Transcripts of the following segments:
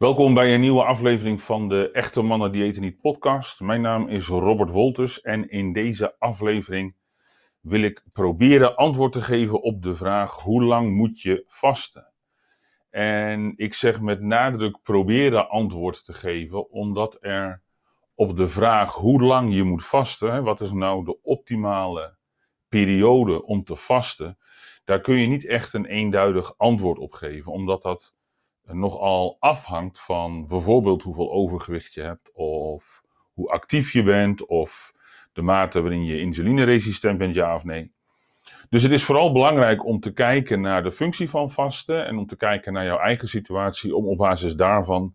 Welkom bij een nieuwe aflevering van de Echte Mannen Die Eten Niet podcast. Mijn naam is Robert Wolters en in deze aflevering wil ik proberen antwoord te geven op de vraag hoe lang moet je vasten? En ik zeg met nadruk proberen antwoord te geven, omdat er op de vraag hoe lang je moet vasten, wat is nou de optimale periode om te vasten, daar kun je niet echt een eenduidig antwoord op geven, omdat dat nogal afhangt van bijvoorbeeld hoeveel overgewicht je hebt, of hoe actief je bent, of de mate waarin je insulineresistent bent, ja of nee. Dus het is vooral belangrijk om te kijken naar de functie van vasten en om te kijken naar jouw eigen situatie, om op basis daarvan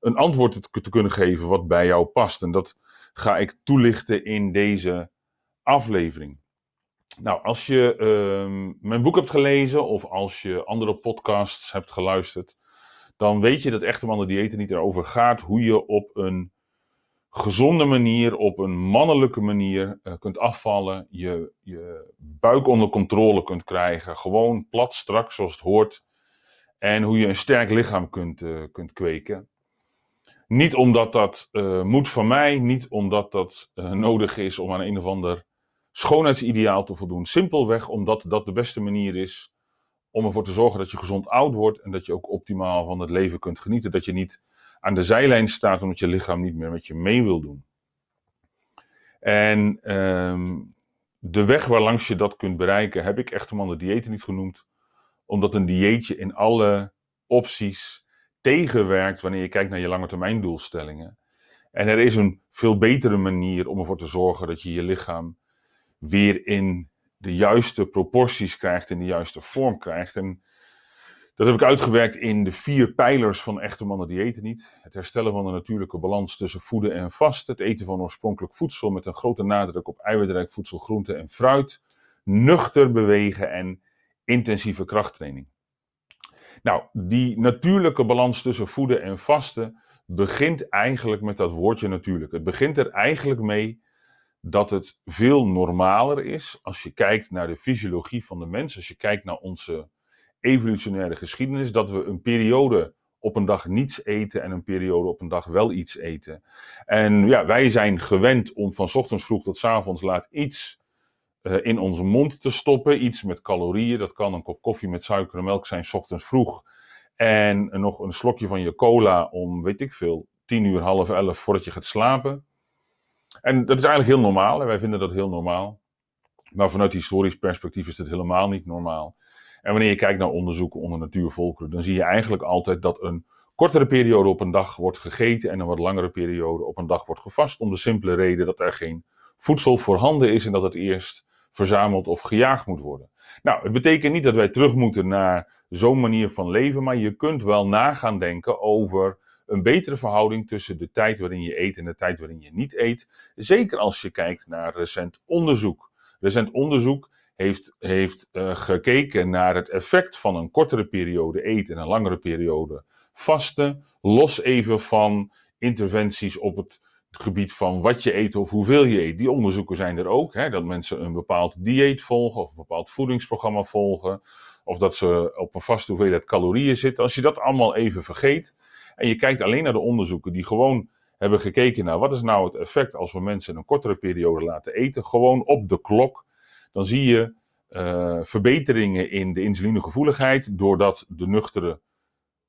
een antwoord te, kunnen geven wat bij jou past. En dat ga ik toelichten in deze aflevering. Nou, als je ehm, mijn boek hebt gelezen of als je andere podcasts hebt geluisterd, dan weet je dat echte mannen diëten niet erover gaat hoe je op een gezonde manier, op een mannelijke manier uh, kunt afvallen, je, je buik onder controle kunt krijgen, gewoon plat, strak zoals het hoort, en hoe je een sterk lichaam kunt, uh, kunt kweken. Niet omdat dat uh, moet van mij, niet omdat dat nodig is om aan een of ander schoonheidsideaal te voldoen. Simpelweg omdat dat de beste manier is om ervoor te zorgen dat je gezond oud wordt en dat je ook optimaal van het leven kunt genieten. Dat je niet aan de zijlijn staat omdat je lichaam niet meer met je mee wil doen. En um, de weg waarlangs je dat kunt bereiken heb ik echt de diëten niet genoemd. Omdat een dieetje in alle opties tegenwerkt wanneer je kijkt naar je lange termijn doelstellingen. En er is een veel betere manier om ervoor te zorgen dat je je lichaam weer in de juiste proporties krijgt, in de juiste vorm krijgt. En dat heb ik uitgewerkt in de vier pijlers van echte mannen die eten niet. Het herstellen van de natuurlijke balans tussen voeden en vast. Het eten van oorspronkelijk voedsel met een grote nadruk op eiwitrijk voedsel, groente en fruit. Nuchter bewegen en intensieve krachttraining. Nou, die natuurlijke balans tussen voeden en vasten begint eigenlijk met dat woordje natuurlijk. Het begint er eigenlijk mee dat het veel normaler is als je kijkt naar de fysiologie van de mens, als je kijkt naar onze evolutionaire geschiedenis, dat we een periode op een dag niets eten en een periode op een dag wel iets eten. En ja, wij zijn gewend om van ochtends vroeg tot avonds laat iets uh, in onze mond te stoppen, iets met calorieën. Dat kan een kop koffie met suiker en melk zijn, ochtends vroeg. En nog een slokje van je cola om, weet ik veel, tien uur, half elf voordat je gaat slapen. En dat is eigenlijk heel normaal en wij vinden dat heel normaal. Maar vanuit historisch perspectief is het helemaal niet normaal. En wanneer je kijkt naar onderzoeken onder natuurvolkeren, dan zie je eigenlijk altijd dat een kortere periode op een dag wordt gegeten en een wat langere periode op een dag wordt gevast. Om de simpele reden dat er geen voedsel voorhanden is en dat het eerst verzameld of gejaagd moet worden. Nou, het betekent niet dat wij terug moeten naar zo'n manier van leven, maar je kunt wel nagaan denken over een betere verhouding tussen de tijd waarin je eet en de tijd waarin je niet eet. Zeker als je kijkt naar recent onderzoek. Recent onderzoek heeft, heeft uh, gekeken naar het effect van een kortere periode eten en een langere periode vasten. Los even van interventies op het gebied van wat je eet of hoeveel je eet. Die onderzoeken zijn er ook. Hè, dat mensen een bepaald dieet volgen of een bepaald voedingsprogramma volgen. Of dat ze op een vaste hoeveelheid calorieën zitten. Als je dat allemaal even vergeet, en je kijkt alleen naar de onderzoeken die gewoon hebben gekeken naar wat is nou het effect als we mensen een kortere periode laten eten, gewoon op de klok, dan zie je uh, verbeteringen in de insulinegevoeligheid doordat de nuchtere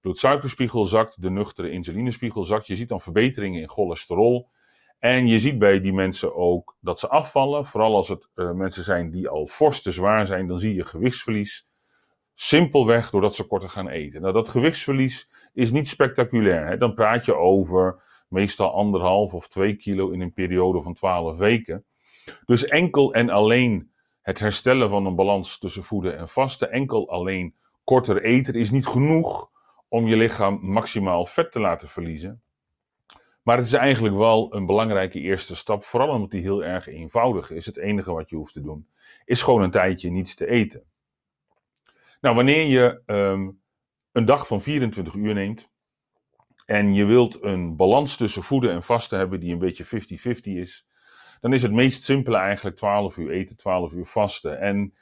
bloedsuikerspiegel zakt, de nuchtere insulinespiegel zakt. Je ziet dan verbeteringen in cholesterol. En je ziet bij die mensen ook dat ze afvallen. Vooral als het uh, mensen zijn die al fors te zwaar zijn, dan zie je gewichtsverlies. Simpelweg doordat ze korter gaan eten. Nou, dat gewichtsverlies is niet spectaculair. Hè? Dan praat je over meestal anderhalf of twee kilo in een periode van twaalf weken. Dus enkel en alleen het herstellen van een balans tussen voeden en vasten, enkel alleen korter eten is niet genoeg om je lichaam maximaal vet te laten verliezen. Maar het is eigenlijk wel een belangrijke eerste stap, vooral omdat die heel erg eenvoudig is. Het enige wat je hoeft te doen is gewoon een tijdje niets te eten. Nou, wanneer je um, een dag van 24 uur neemt en je wilt een balans tussen voeden en vasten hebben die een beetje 50-50 is, dan is het meest simpele eigenlijk 12 uur eten, 12 uur vasten. En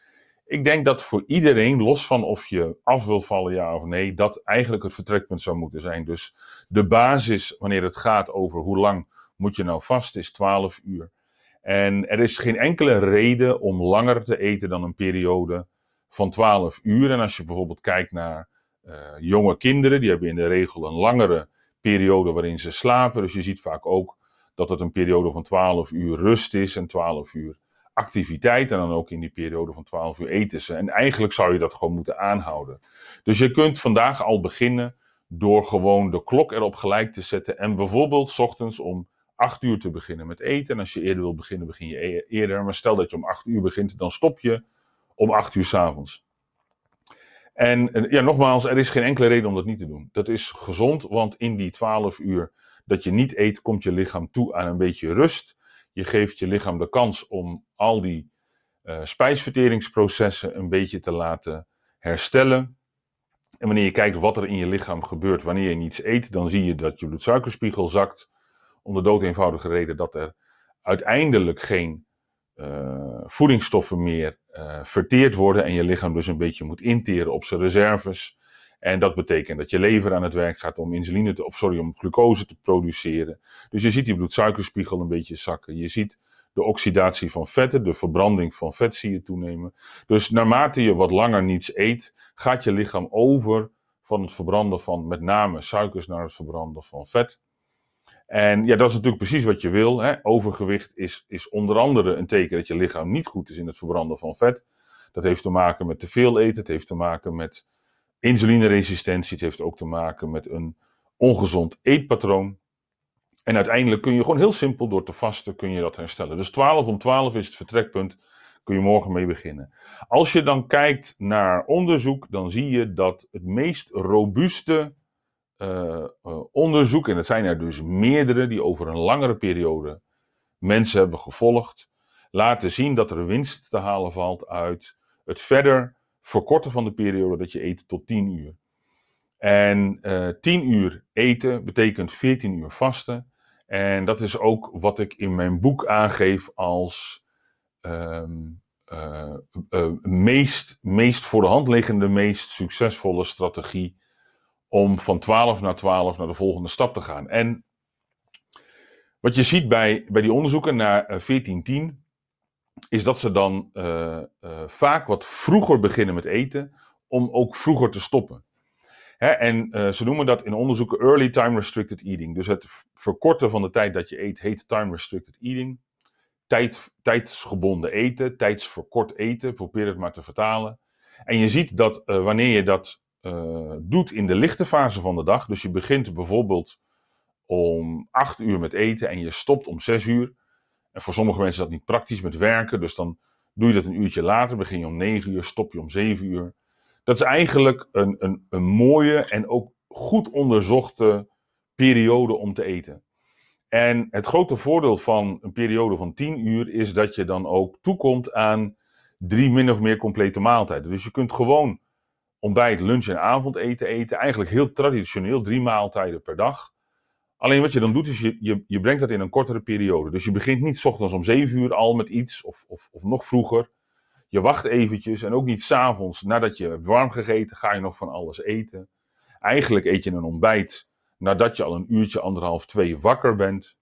ik denk dat voor iedereen, los van of je af wil vallen, ja of nee, dat eigenlijk het vertrekpunt zou moeten zijn. Dus de basis, wanneer het gaat over hoe lang moet je nou vast, is 12 uur. En er is geen enkele reden om langer te eten dan een periode van 12 uur. En als je bijvoorbeeld kijkt naar jonge kinderen, die hebben in de regel een langere periode waarin ze slapen. Dus je ziet vaak ook dat het een periode van 12 uur rust is en 12 uur activiteit. En dan ook in die periode van 12 uur eten ze. En eigenlijk zou je dat gewoon moeten aanhouden. Dus je kunt vandaag al beginnen door gewoon de klok erop gelijk te zetten. En bijvoorbeeld s ochtends om 8 uur te beginnen met eten. En als je eerder wil beginnen, begin je e-, eerder. Maar stel dat je om 8 uur begint, dan stop je om 8 uur s'avonds. En ja, nogmaals, er is geen enkele reden om dat niet te doen. Dat is gezond, want in die 12 uur dat je niet eet, komt je lichaam toe aan een beetje rust. Je geeft je lichaam de kans om al die uh, spijsverteringsprocessen een beetje te laten herstellen. En wanneer je kijkt wat er in je lichaam gebeurt wanneer je niets eet, dan zie je dat je bloedsuikerspiegel zakt. Om de dood eenvoudige reden dat er uiteindelijk geen uh, voedingsstoffen meer uh, verteerd worden en je lichaam dus een beetje moet interen op zijn reserves. En dat betekent dat je lever aan het werk gaat om insuline te, of sorry, om glucose te produceren. Dus je ziet die bloedsuikerspiegel een beetje zakken. Je ziet de oxidatie van vetten, de verbranding van vet zie je toenemen. Dus naarmate je wat langer niets eet, gaat je lichaam over van het verbranden van met name suikers naar het verbranden van vet. En ja, dat is natuurlijk precies wat je wil. Hè? Overgewicht is, is onder andere een teken dat je lichaam niet goed is in het verbranden van vet. Dat heeft te maken met te veel eten, het heeft te maken met insulineresistentie, het heeft ook te maken met een ongezond eetpatroon. En uiteindelijk kun je gewoon heel simpel door te vasten kun je dat herstellen. Dus 12 om 12 is het vertrekpunt, kun je morgen mee beginnen. Als je dan kijkt naar onderzoek, dan zie je dat het meest robuuste uh, onderzoek, en dat zijn er dus meerdere die over een langere periode mensen hebben gevolgd, laten zien dat er winst te halen valt uit het verder verkorten van de periode dat je eet tot 10 uur. En uh, 10 uur eten betekent 14 uur vasten. En dat is ook wat ik in mijn boek aangeef als um, meest, meest voor de hand liggende, meest succesvolle strategie om van 12 naar 12 naar de volgende stap te gaan. En wat je ziet bij, bij die onderzoeken naar 1410 eh, is dat ze dan uh, uh, vaak wat vroeger beginnen met eten, om ook vroeger te stoppen. Hè, en ze noemen dat in onderzoeken early time restricted eating. Dus het verkorten van de tijd dat je eet heet time restricted eating. Tijd, tijdsgebonden eten, tijdsverkort eten, probeer het maar te vertalen. En je ziet dat wanneer je dat doet in de lichte fase van de dag, dus je begint bijvoorbeeld om 8 uur met eten en je stopt om 6 uur, en voor sommige mensen is dat niet praktisch met werken. Dus dan doe je dat een uurtje later. Begin je om 9 uur, stop je om 7 uur. Dat is eigenlijk een, een, een mooie en ook goed onderzochte periode om te eten. En het grote voordeel van een periode van 10 uur is dat je dan ook toekomt aan drie min of meer complete maaltijden. Dus je kunt gewoon ontbijt, lunch en avondeten eten. Eigenlijk heel traditioneel, drie maaltijden per dag. Alleen wat je dan doet, is je, je, brengt dat in een kortere periode. Dus je begint niet s ochtends om 7 uur al met iets, of, of, of nog vroeger. Je wacht eventjes en ook niet s'avonds nadat je hebt warm gegeten, ga je nog van alles eten. Eigenlijk eet je een ontbijt nadat je al een uurtje, anderhalf, twee wakker bent.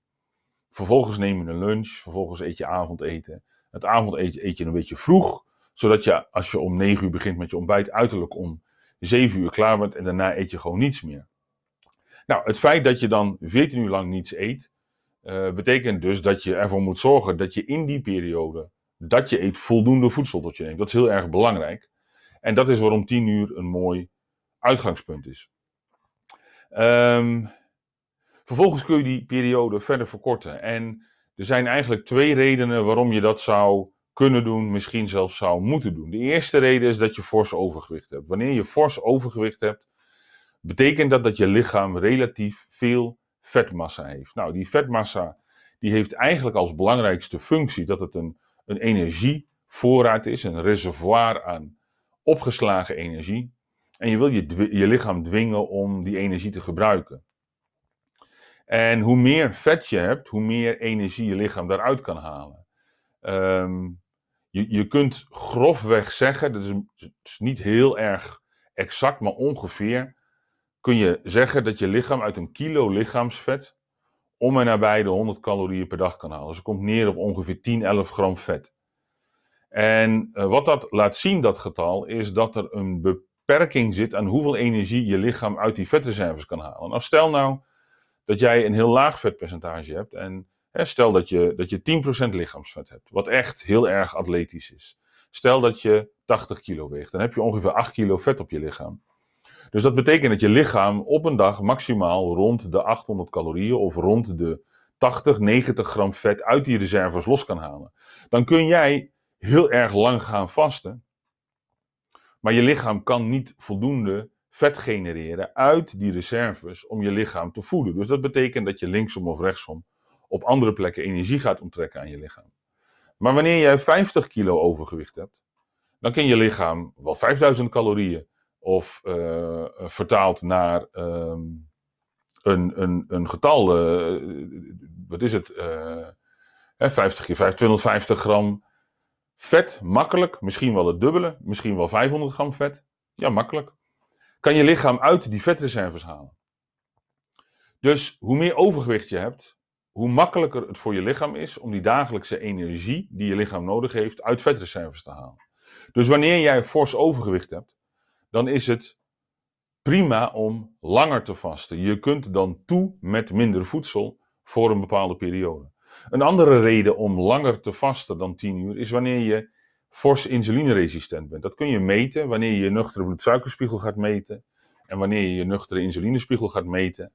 Vervolgens neem je een lunch, vervolgens eet je avondeten. Het avondeten eet je een beetje vroeg, zodat je als je om 9 uur begint met je ontbijt, uiterlijk om 7 uur klaar bent en daarna eet je gewoon niets meer. Nou, het feit dat je dan 14 uur lang niets eet, uh, betekent dus dat je ervoor moet zorgen dat je in die periode dat je eet voldoende voedsel tot je neemt. Dat is heel erg belangrijk. En dat is waarom 10 uur een mooi uitgangspunt is. Um, vervolgens kun je die periode verder verkorten. En er zijn eigenlijk twee redenen waarom je dat zou kunnen doen, misschien zelfs zou moeten doen. De eerste reden is dat je fors overgewicht hebt. Wanneer je fors overgewicht hebt, betekent dat dat je lichaam relatief veel vetmassa heeft. Nou, die vetmassa die heeft eigenlijk als belangrijkste functie dat het een, een energievoorraad is, een reservoir aan opgeslagen energie. En je wil je, je lichaam dwingen om die energie te gebruiken. En hoe meer vet je hebt, hoe meer energie je lichaam daaruit kan halen. Um, je, je kunt grofweg zeggen, dat is, niet heel erg exact, maar ongeveer, kun je zeggen dat je lichaam uit een kilo lichaamsvet om en nabij de 100 calorieën per dag kan halen. Dus het komt neer op ongeveer 10, 11 gram vet. En uh, wat dat laat zien, dat getal, is dat er een beperking zit aan hoeveel energie je lichaam uit die vetreserves kan halen. Nou, stel nou dat jij een heel laag vetpercentage hebt en stel dat je, dat je 10% lichaamsvet hebt, wat echt heel erg atletisch is. Stel dat je 80 kilo weegt, dan heb je ongeveer 8 kilo vet op je lichaam. Dus dat betekent dat je lichaam op een dag maximaal rond de 800 calorieën of rond de 80, 90 gram vet uit die reserves los kan halen. Dan kun jij heel erg lang gaan vasten, maar je lichaam kan niet voldoende vet genereren uit die reserves om je lichaam te voeden. Dus dat betekent dat je linksom of rechtsom op andere plekken energie gaat onttrekken aan je lichaam. Maar wanneer jij 50 kilo overgewicht hebt, dan kan je lichaam wel 5000 calorieën of uh, vertaald naar um, een, een, een getal, uh, wat is het, uh, 50 keer 5, 250 gram vet, makkelijk, misschien wel het dubbele, misschien wel 500 gram vet, ja makkelijk, kan je lichaam uit die vetreserves halen. Dus hoe meer overgewicht je hebt, hoe makkelijker het voor je lichaam is om die dagelijkse energie die je lichaam nodig heeft uit vetreserves te halen. Dus wanneer jij fors overgewicht hebt, dan is het prima om langer te vasten. Je kunt dan toe met minder voedsel voor een bepaalde periode. Een andere reden om langer te vasten dan 10 uur is wanneer je fors insulineresistent bent. Dat kun je meten wanneer je je nuchtere bloedsuikerspiegel gaat meten en wanneer je je nuchtere insulinespiegel gaat meten.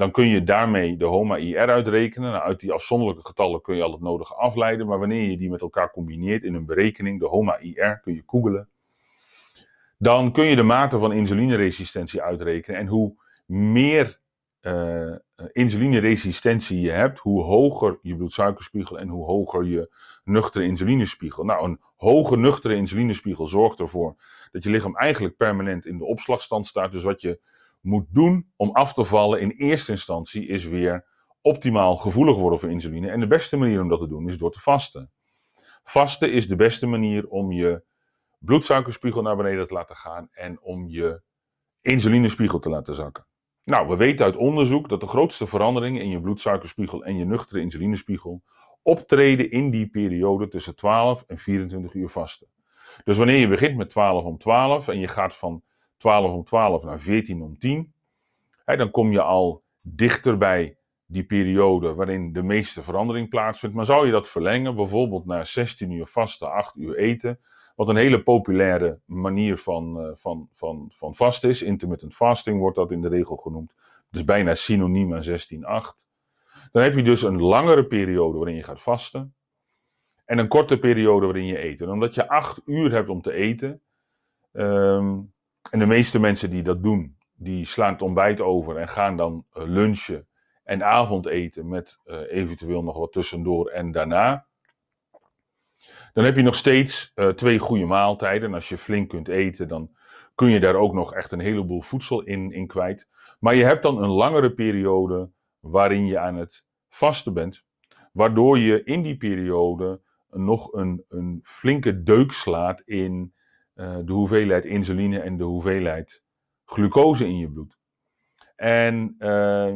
Dan kun je daarmee de HOMA-IR uitrekenen. Nou, uit die afzonderlijke getallen kun je al het nodige afleiden, maar wanneer je die met elkaar combineert in een berekening, de HOMA-IR, kun je googelen dan kun je de mate van insulineresistentie uitrekenen. En hoe meer uh, insulineresistentie je hebt, hoe hoger je bloedsuikerspiegel en hoe hoger je nuchtere insulinespiegel. Nou, een hoge nuchtere insulinespiegel zorgt ervoor dat je lichaam eigenlijk permanent in de opslagstand staat. Dus wat je moet doen om af te vallen in eerste instantie is weer optimaal gevoelig worden voor insuline. En de beste manier om dat te doen is door te vasten. Vasten is de beste manier om je bloedsuikerspiegel naar beneden te laten gaan en om je insulinespiegel te laten zakken. Nou, we weten uit onderzoek dat de grootste veranderingen in je bloedsuikerspiegel en je nuchtere insulinespiegel optreden in die periode tussen 12 en 24 uur vasten. Dus wanneer je begint met 12 om 12 en je gaat van 12 om 12 naar 14 om 10, hè, dan kom je al dichter bij die periode waarin de meeste verandering plaatsvindt. Maar zou je dat verlengen, bijvoorbeeld naar 16 uur vasten, 8 uur eten, wat een hele populaire manier van, uh, van, van, van vast is. Intermittent fasting wordt dat in de regel genoemd. Dus bijna synoniem aan 16-8. Dan heb je dus een langere periode waarin je gaat vasten. En een korte periode waarin je eet. En omdat je 8 uur hebt om te eten. Um, en de meeste mensen die dat doen, die slaan het ontbijt over en gaan dan uh, lunchen en avondeten met uh, eventueel nog wat tussendoor en daarna. Dan heb je nog steeds uh, twee goede maaltijden. En als je flink kunt eten, dan kun je daar ook nog echt een heleboel voedsel in, in kwijt. Maar je hebt dan een langere periode waarin je aan het vasten bent. Waardoor je in die periode nog een, een flinke deuk slaat in uh, de hoeveelheid insuline en de hoeveelheid glucose in je bloed. En uh,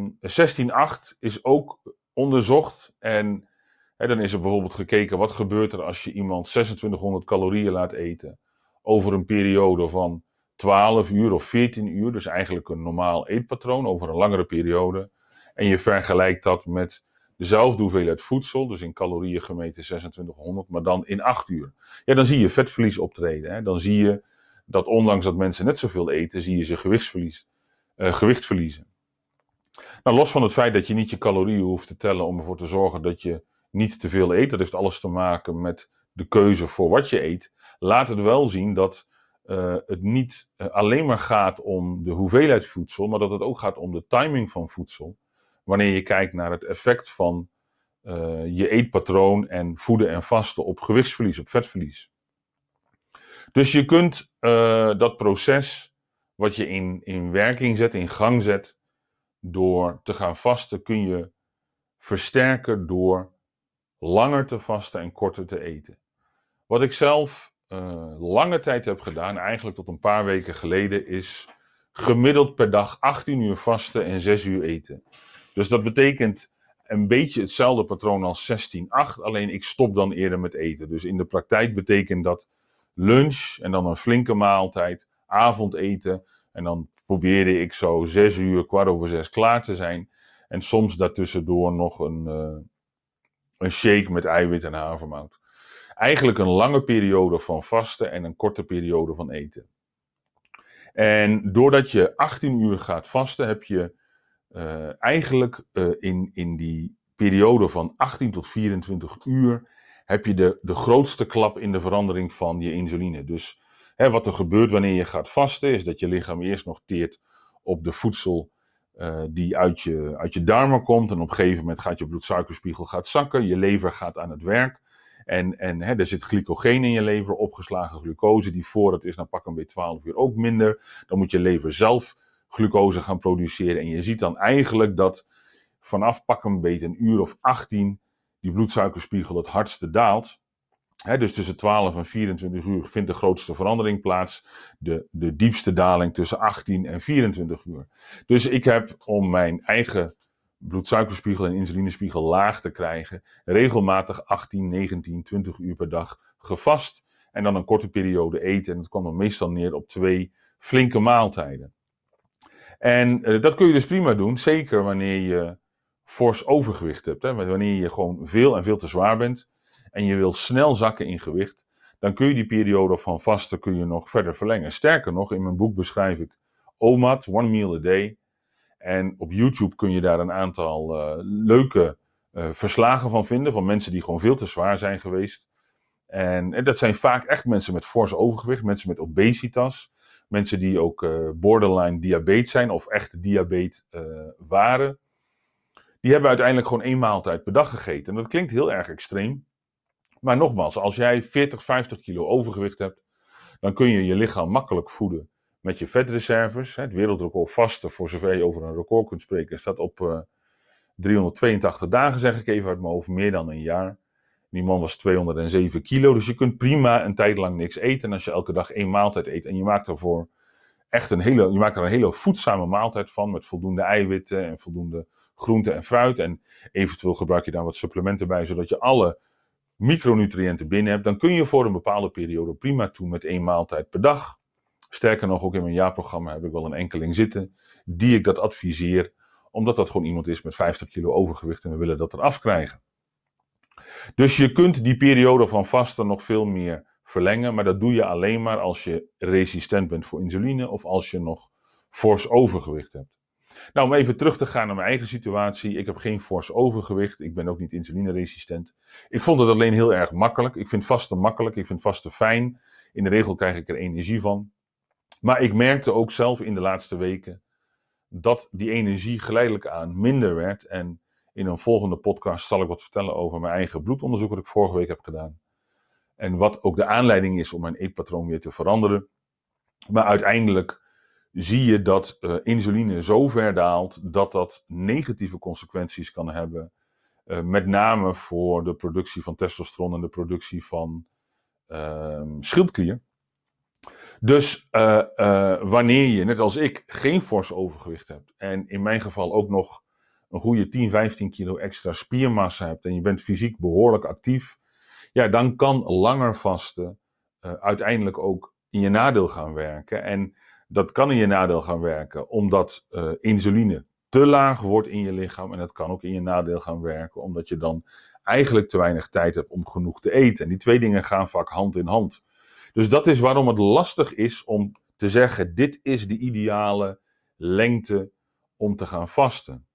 16-8 is ook onderzocht en dan is er bijvoorbeeld gekeken wat gebeurt er als je iemand 2600 calorieën laat eten over een periode van 12 uur of 14 uur, dus eigenlijk een normaal eetpatroon over een langere periode. En je vergelijkt dat met dezelfde hoeveelheid voedsel, dus in calorieën gemeten 2600, maar dan in 8 uur. Ja, dan zie je vetverlies optreden. Hè? Dan zie je dat ondanks dat mensen net zoveel eten, zie je ze gewichtsverlies, uh, gewicht verliezen. Nou, los van het feit dat je niet je calorieën hoeft te tellen om ervoor te zorgen dat je niet te veel eet. Dat heeft alles te maken met de keuze voor wat je eet. Laat het wel zien dat uh, het niet uh, alleen maar gaat om de hoeveelheid voedsel, maar dat het ook gaat om de timing van voedsel. Wanneer je kijkt naar het effect van uh, je eetpatroon en voeden en vasten op gewichtsverlies, op vetverlies. Dus je kunt dat proces wat je in, in werking zet, in gang zet, door te gaan vasten, kun je versterken door langer te vasten en korter te eten. Wat ik zelf uh, lange tijd heb gedaan, eigenlijk tot een paar weken geleden, is gemiddeld per dag 18 uur vasten en 6 uur eten. Dus dat betekent een beetje hetzelfde patroon als 16-8, alleen ik stop dan eerder met eten. Dus in de praktijk betekent dat lunch en dan een flinke maaltijd, avondeten en dan probeerde ik zo 6 uur, kwart over 6 klaar te zijn. En soms daartussendoor nog een, uh, een shake met eiwit en havermout. Eigenlijk een lange periode van vasten en een korte periode van eten. En doordat je 18 uur gaat vasten, heb je eigenlijk uh, in, in die periode van 18 tot 24 uur, heb je de, de grootste klap in de verandering van je insuline. Dus hè, wat er gebeurt wanneer je gaat vasten, is dat je lichaam eerst nog teert op de voedsel uh, die uit je, uit je darmen komt. En op een gegeven moment gaat je bloedsuikerspiegel gaat zakken, je lever gaat aan het werk. En, en hè, er zit glycogeen in je lever, opgeslagen glucose, die voor het is, dan pak een beetje 12 uur ook minder. Dan moet je lever zelf glucose gaan produceren. En je ziet dan eigenlijk dat vanaf pak een beetje een uur of 18 die bloedsuikerspiegel het hardste daalt. dus tussen 12 en 24 uur vindt de grootste verandering plaats. De, de diepste daling tussen 18 en 24 uur. Dus ik heb om mijn eigen bloedsuikerspiegel en insulinespiegel laag te krijgen, regelmatig 18, 19, 20 uur per dag gevast. En dan een korte periode eten. En dat kwam dan meestal neer op twee flinke maaltijden. En uh, dat kun je dus prima doen, zeker wanneer je fors overgewicht hebt. Hè? Wanneer je gewoon veel en veel te zwaar bent en je wil snel zakken in gewicht, dan kun je die periode van vasten kun je nog verder verlengen. Sterker nog, in mijn boek beschrijf ik OMAD, One Meal a Day. En op YouTube kun je daar een aantal uh, leuke uh, verslagen van vinden, van mensen die gewoon veel te zwaar zijn geweest. En, en, dat zijn vaak echt mensen met fors overgewicht, mensen met obesitas, mensen die ook uh, borderline diabetes zijn of echt diabetes waren die hebben uiteindelijk gewoon één maaltijd per dag gegeten. En dat klinkt heel erg extreem. Maar nogmaals, als jij 40, 50 kilo overgewicht hebt, dan kun je je lichaam makkelijk voeden met je vetreserves. Het wereldrecord vasten, voor zover je over een record kunt spreken, staat op uh, eh, 382 dagen, zeg ik even uit mijn hoofd, meer dan een jaar. Die man was 207 kilo, dus je kunt prima een tijd lang niks eten. En als je elke dag één maaltijd eet en je maakt ervoor echt een hele, je maakt er een hele voedzame maaltijd van, met voldoende eiwitten en voldoende groente en fruit. En eventueel gebruik je daar wat supplementen bij, zodat je alle micronutriënten binnen hebt. Dan kun je voor een bepaalde periode prima toe met één maaltijd per dag. Sterker nog, ook in mijn jaarprogramma heb ik wel een enkeling zitten die ik dat adviseer, omdat dat gewoon iemand is met 50 kilo overgewicht en we willen dat eraf krijgen. Dus je kunt die periode van vasten nog veel meer verlengen, maar dat doe je alleen maar als je resistent bent voor insuline of als je nog fors overgewicht hebt. Nou, om even terug te gaan naar mijn eigen situatie. Ik heb geen fors overgewicht. Ik ben ook niet insulineresistent. Ik vond het alleen heel erg makkelijk. Ik vind vasten makkelijk. Ik vind vasten fijn. In de regel krijg ik er energie van. Maar ik merkte ook zelf in de laatste weken dat die energie geleidelijk aan minder werd. En in een volgende podcast zal ik wat vertellen over mijn eigen bloedonderzoek dat ik vorige week heb gedaan. En wat ook de aanleiding is om mijn eetpatroon weer te veranderen. Maar uiteindelijk zie je dat uh, insuline zo ver daalt dat dat negatieve consequenties kan hebben. Uh, met name voor de productie van testosteron en de productie van uh, schildklier. Dus uh, wanneer je, net als ik, geen fors overgewicht hebt en in mijn geval ook nog een goede 10, 15 kilo extra spiermassa hebt en je bent fysiek behoorlijk actief, ja, dan kan langer vasten uiteindelijk ook in je nadeel gaan werken. En dat kan in je nadeel gaan werken, omdat uh, insuline te laag wordt in je lichaam. En dat kan ook in je nadeel gaan werken, omdat je dan eigenlijk te weinig tijd hebt om genoeg te eten. En die twee dingen gaan vaak hand in hand. Dus dat is waarom het lastig is om te zeggen: dit is de ideale lengte om te gaan vasten.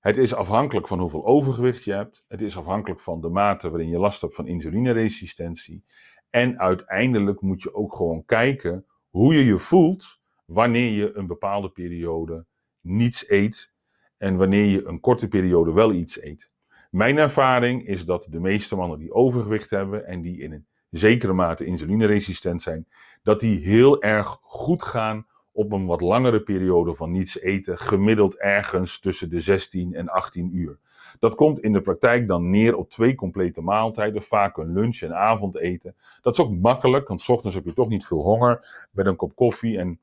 Het is afhankelijk van hoeveel overgewicht je hebt. Het is afhankelijk van de mate waarin je last hebt van insulineresistentie. En uiteindelijk moet je ook gewoon kijken hoe je je voelt wanneer je een bepaalde periode niets eet en wanneer je een korte periode wel iets eet. Mijn ervaring is dat de meeste mannen die overgewicht hebben en die in een zekere mate insulineresistent zijn, dat die heel erg goed gaan op een wat langere periode van niets eten, gemiddeld ergens tussen de 16 en 18 uur. Dat komt in de praktijk dan neer op twee complete maaltijden, vaak een lunch en avondeten. Dat is ook makkelijk, want s ochtends heb je toch niet veel honger. Met een kop koffie en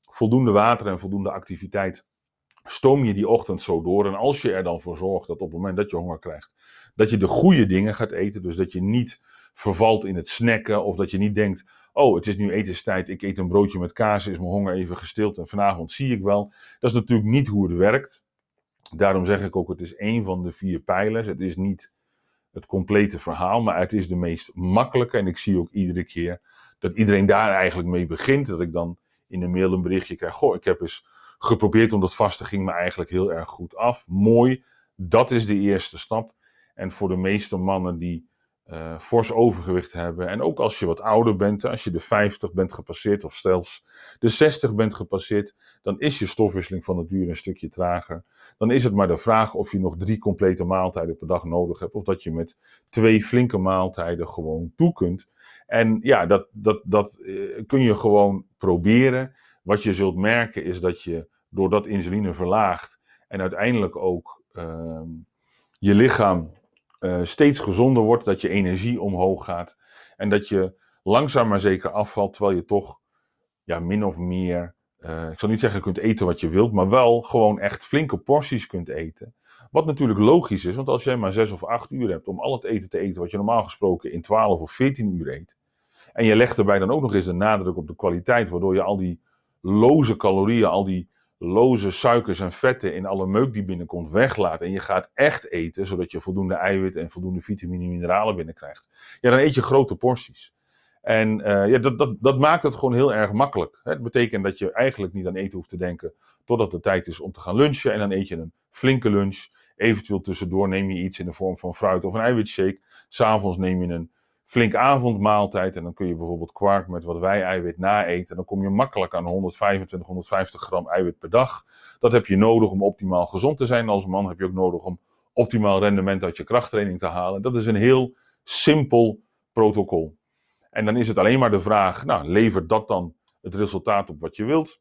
voldoende water en voldoende activiteit stoom je die ochtend zo door. En als je er dan voor zorgt dat op het moment dat je honger krijgt, dat je de goede dingen gaat eten. Dus dat je niet vervalt in het snacken of dat je niet denkt, oh het is nu etenstijd, ik eet een broodje met kaas, is mijn honger even gestild en vanavond zie ik wel. Dat is natuurlijk niet hoe het werkt. Daarom zeg ik ook, het is één van de vier pijlers. Het is niet het complete verhaal, maar het is de meest makkelijke. En ik zie ook iedere keer dat iedereen daar eigenlijk mee begint. Dat ik dan in de mail een berichtje krijg. Goh, ik heb eens geprobeerd om dat vasten, ging me eigenlijk heel erg goed af. Mooi, dat is de eerste stap. En voor de meeste mannen die uh, fors overgewicht hebben. En ook als je wat ouder bent, als je de 50 bent gepasseerd of zelfs de 60 bent gepasseerd, dan is je stofwisseling van duur een stukje trager. Dan is het maar de vraag of je nog drie complete maaltijden per dag nodig hebt. Of dat je met twee flinke maaltijden gewoon toe kunt. En ja, dat, dat, dat uh, kun je gewoon proberen. Wat je zult merken is dat je doordat insuline verlaagt en uiteindelijk ook uh, je lichaam uh, steeds gezonder wordt, dat je energie omhoog gaat en dat je langzaam maar zeker afvalt, terwijl je toch ja, min of meer, uh, ik zal niet zeggen kunt eten wat je wilt, maar wel gewoon echt flinke porties kunt eten. Wat natuurlijk logisch is, want als jij maar 6 of 8 uur hebt om al het eten te eten wat je normaal gesproken in 12 of 14 uur eet, en je legt erbij dan ook nog eens de nadruk op de kwaliteit, waardoor je al die loze calorieën, al die loze suikers en vetten in alle meuk die binnenkomt weglaat en je gaat echt eten, zodat je voldoende eiwit en voldoende vitamine en mineralen binnenkrijgt, ja, dan eet je grote porties. En uh, ja, dat, dat, dat maakt het gewoon heel erg makkelijk. Het betekent dat je eigenlijk niet aan eten hoeft te denken totdat het tijd is om te gaan lunchen. En dan eet je een flinke lunch. Eventueel tussendoor neem je iets in de vorm van fruit of een eiwitshake. S'avonds neem je een flink avondmaaltijd. En dan kun je bijvoorbeeld kwark met wat wij-eiwit naeten. Dan kom je makkelijk aan 125, 150 gram eiwit per dag. Dat heb je nodig om optimaal gezond te zijn. Als man heb je ook nodig om optimaal rendement uit je krachttraining te halen. Dat is een heel simpel protocol. En dan is het alleen maar de vraag, nou, levert dat dan het resultaat op wat je wilt?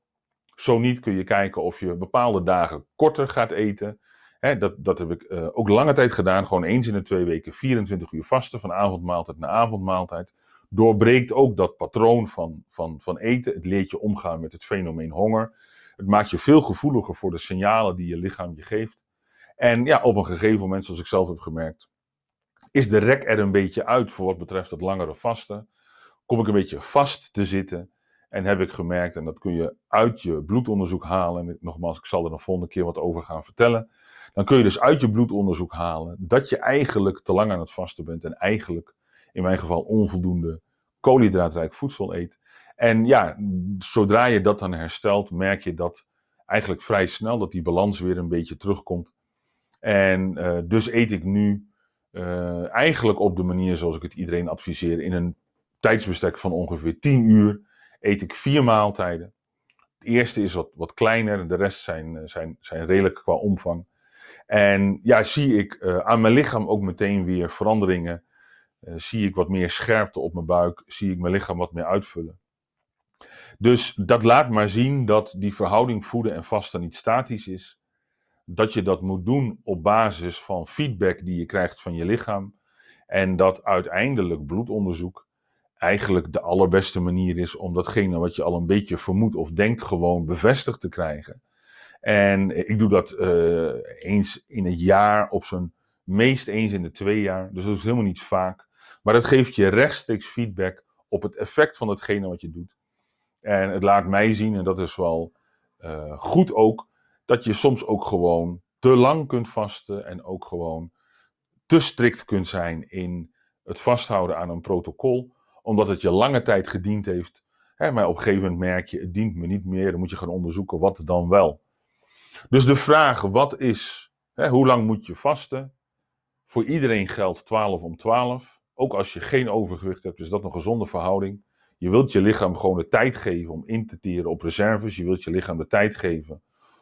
Zo niet kun je kijken of je bepaalde dagen korter gaat eten dat, dat heb ik uh, ook lange tijd gedaan. Gewoon eens in de twee weken 24 uur vasten. Van avondmaaltijd naar avondmaaltijd. Doorbreekt ook dat patroon van, van, van eten. Het leert je omgaan met het fenomeen honger. Het maakt je veel gevoeliger voor de signalen die je lichaam je geeft. En ja, op een gegeven moment, zoals ik zelf heb gemerkt, is de rek er een beetje uit voor wat betreft het langere vasten. Kom ik een beetje vast te zitten. En heb ik gemerkt, en dat kun je uit je bloedonderzoek halen. En nogmaals, ik zal er een volgende keer wat over gaan vertellen dan kun je dus uit je bloedonderzoek halen dat je eigenlijk te lang aan het vasten bent en eigenlijk in mijn geval onvoldoende koolhydraatrijk voedsel eet. En ja, zodra je dat dan herstelt, merk je dat eigenlijk vrij snel dat die balans weer een beetje terugkomt. En uh, dus eet ik nu uh, eigenlijk op de manier zoals ik het iedereen adviseer. In een tijdsbestek van ongeveer 10 uur eet ik vier maaltijden. Het eerste is wat, wat kleiner, de rest zijn, eh, zijn, zijn redelijk qua omvang. En ja, zie ik uh, aan mijn lichaam ook meteen weer veranderingen. Uh, zie ik wat meer scherpte op mijn buik. Zie ik mijn lichaam wat meer uitvullen. Dus dat laat maar zien dat die verhouding voeden en vasten niet statisch is. Dat je dat moet doen op basis van feedback die je krijgt van je lichaam. En dat uiteindelijk bloedonderzoek eigenlijk de allerbeste manier is om datgene wat je al een beetje vermoedt of denkt gewoon bevestigd te krijgen. En ik doe dat uh, eens in het jaar, op zijn meest eens in de twee jaar. Dus dat is helemaal niet vaak. Maar dat geeft je rechtstreeks feedback op het effect van hetgene wat je doet. En het laat mij zien, en dat is wel uh, goed ook, dat je soms ook gewoon te lang kunt vasten en ook gewoon te strikt kunt zijn in het vasthouden aan een protocol, omdat het je lange tijd gediend heeft. Hè, maar op een gegeven moment merk je, het dient me niet meer, dan moet je gaan onderzoeken wat dan wel. Dus de vraag, wat is, hè, hoe lang moet je vasten? Voor iedereen geldt 12 om 12. Ook als je geen overgewicht hebt, is dat een gezonde verhouding. Je wilt je lichaam gewoon de tijd geven om in te teren op reserves. Je wilt je lichaam de tijd geven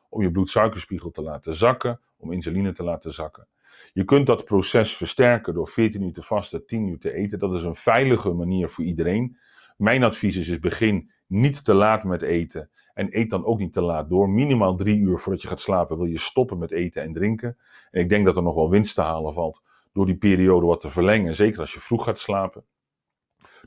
om je bloedsuikerspiegel te laten zakken, om insuline te laten zakken. Je kunt dat proces versterken door 14 uur te vasten, 10 uur te eten. Dat is een veilige manier voor iedereen. Mijn advies is, is begin niet te laat met eten En eet dan ook niet te laat door. Minimaal drie uur voordat je gaat slapen wil je stoppen met eten en drinken. En ik denk dat er nog wel winst te halen valt door die periode wat te verlengen. Zeker als je vroeg gaat slapen.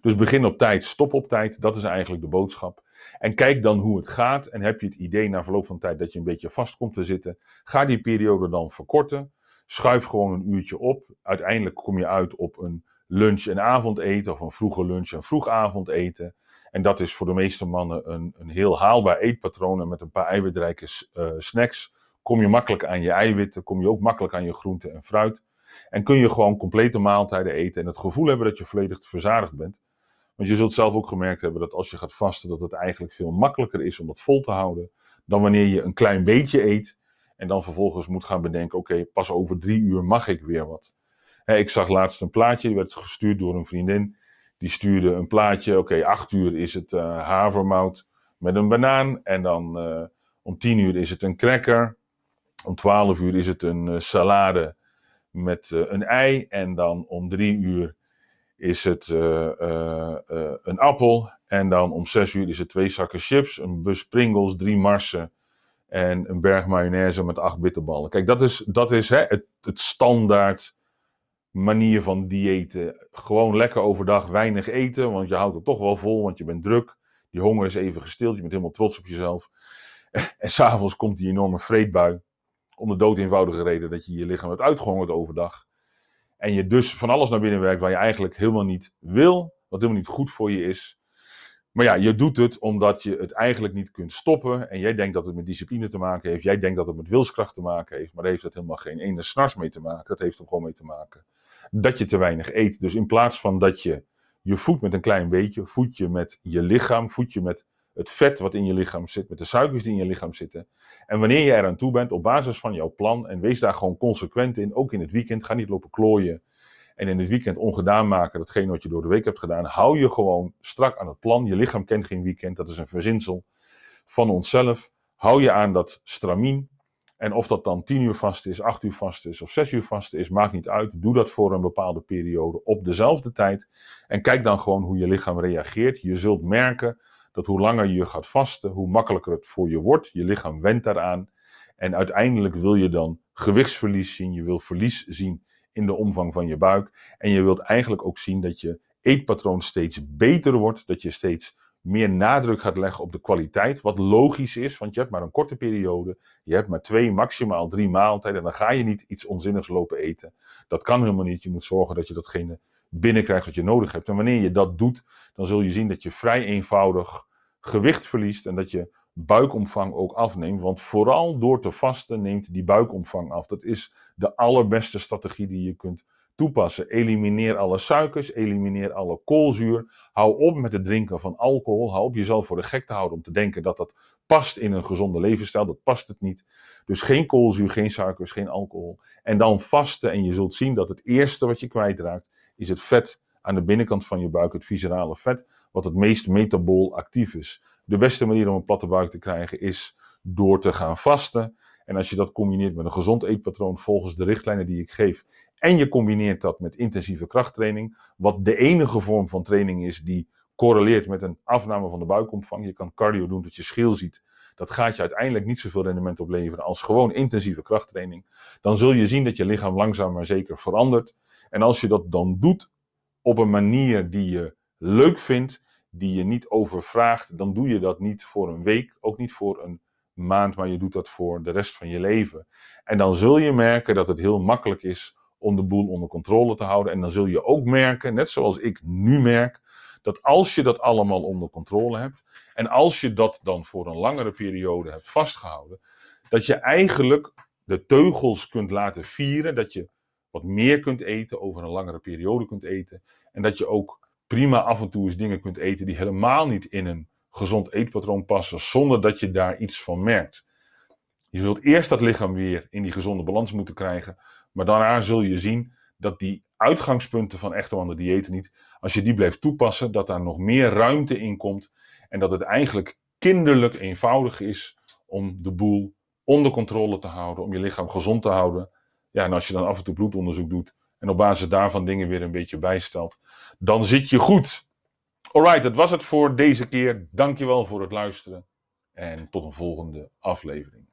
Dus begin op tijd, stop op tijd. Dat is eigenlijk de boodschap. En kijk dan hoe het gaat. En heb je het idee na verloop van tijd dat je een beetje vast komt te zitten. Ga die periode dan verkorten. Schuif gewoon een uurtje op. Uiteindelijk kom je uit op een lunch- en avondeten. Of een vroege lunch- en vroeg avondeten. En dat is voor de meeste mannen een, een heel haalbaar eetpatroon. En met een paar eiwitrijke uh, snacks kom je makkelijk aan je eiwitten. Kom je ook makkelijk aan je groente en fruit. En kun je gewoon complete maaltijden eten. En het gevoel hebben dat je volledig verzadigd bent. Want je zult zelf ook gemerkt hebben dat als je gaat vasten, dat het eigenlijk veel makkelijker is om dat vol te houden. Dan wanneer je een klein beetje eet. En dan vervolgens moet gaan bedenken: oké, pas over drie uur mag ik weer wat. ik zag laatst een plaatje, die werd gestuurd door een vriendin. Die stuurde een plaatje: oké, acht uur is het uh, havermout met een banaan. En dan uh, om tien uur is het een cracker. Om twaalf uur is het een uh, salade met een ei. En dan om drie uur is het een appel. En dan om 6 uur is het twee zakken chips, een bus Pringles, drie marsen en een berg mayonaise met acht bitterballen. Kijk, dat is, dat is hè, het, het standaard manier van diëten. Gewoon lekker overdag weinig eten, want je houdt het toch wel vol, want je bent druk. Die honger is even gestild, je bent helemaal trots op jezelf. En s'avonds komt die enorme vreedbui. Om de dood eenvoudige reden dat je je lichaam hebt uitgehongerd overdag. En je dus van alles naar binnen werkt waar je eigenlijk helemaal niet wil, wat helemaal niet goed voor je is. Maar ja, je doet het omdat je het eigenlijk niet kunt stoppen. En jij denkt dat het met discipline te maken heeft. Jij denkt dat het met wilskracht te maken heeft. Maar daar heeft dat helemaal geen ene snars mee te maken. Dat heeft er gewoon mee te maken dat je te weinig eet. Dus in plaats van dat je je voedt met een klein beetje, voed je met je lichaam, voed je met het vet wat in je lichaam zit, met de suikers die in je lichaam zitten. En wanneer je eraan toe bent, op basis van jouw plan, en wees daar gewoon consequent in, ook in het weekend, ga niet lopen klooien en in het weekend ongedaan maken datgene wat je door de week hebt gedaan. Hou je gewoon strak aan het plan. Je lichaam kent geen weekend, dat is een verzinsel van onszelf. Hou je aan dat stramien. En of dat dan 10 uur vast is, 8 uur vast is of 6 uur vast is, maakt niet uit. Doe dat voor een bepaalde periode op dezelfde tijd. En kijk dan gewoon hoe je lichaam reageert. Je zult merken dat hoe langer je gaat vasten, hoe makkelijker het voor je wordt. Je lichaam went daaraan. En uiteindelijk wil je dan gewichtsverlies zien. Je wil verlies zien in de omvang van je buik. En je wilt eigenlijk ook zien dat je eetpatroon steeds beter wordt. Dat je steeds meer nadruk gaat leggen op de kwaliteit. Wat logisch is, want je hebt maar een korte periode. Je hebt maar twee, maximaal drie maaltijden. En dan ga je niet iets onzinnigs lopen eten. Dat kan helemaal niet. Je moet zorgen dat je datgene binnenkrijgt wat je nodig hebt. En wanneer je dat doet, dan zul je zien dat je vrij eenvoudig gewicht verliest en dat je buikomvang ook afneemt. Want vooral door te vasten neemt die buikomvang af. Dat is de allerbeste strategie die je kunt toepassen. Elimineer alle suikers, elimineer alle koolzuur. Hou op met het drinken van alcohol. Hou op jezelf voor de gek te houden om te denken dat dat past in een gezonde levensstijl. Dat past het niet. Dus geen koolzuur, geen suikers, geen alcohol. En dan vasten en je zult zien dat het eerste wat je kwijtraakt is het vet aan de binnenkant van je buik, het viscerale vet, wat het meest metabool actief is. De beste manier om een platte buik te krijgen is door te gaan vasten. En als je dat combineert met een gezond eetpatroon volgens de richtlijnen die ik geef, en je combineert dat met intensieve krachttraining, wat de enige vorm van training is die correleert met een afname van de buikomvang. Je kan cardio doen dat je schil ziet. Dat gaat je uiteindelijk niet zoveel rendement opleveren als gewoon intensieve krachttraining. Dan zul je zien dat je lichaam langzaam maar zeker verandert. En als je dat dan doet op een manier die je leuk vindt, die je niet overvraagt, dan doe je dat niet voor een week, ook niet voor een maand, maar je doet dat voor de rest van je leven. En dan zul je merken dat het heel makkelijk is om de boel onder controle te houden. En dan zul je ook merken, net zoals ik nu merk, dat als je dat allemaal onder controle hebt en als je dat dan voor een langere periode hebt vastgehouden, dat je eigenlijk de teugels kunt laten vieren, dat je wat meer kunt eten, over een langere periode kunt eten en dat je ook prima af en toe eens dingen kunt eten die helemaal niet in een gezond eetpatroon passen, zonder dat je daar iets van merkt. Je zult eerst dat lichaam weer in die gezonde balans moeten krijgen, maar daarna zul je zien dat die uitgangspunten van echte wandel diëten niet, als je die blijft toepassen, dat daar nog meer ruimte in komt en dat het eigenlijk kinderlijk eenvoudig is om de boel onder controle te houden, om je lichaam gezond te houden. Ja, en als je dan af en toe bloedonderzoek doet en op basis daarvan dingen weer een beetje bijstelt, dan zit je goed. Alright, dat was het voor deze keer. Dankjewel voor het luisteren. En tot een volgende aflevering.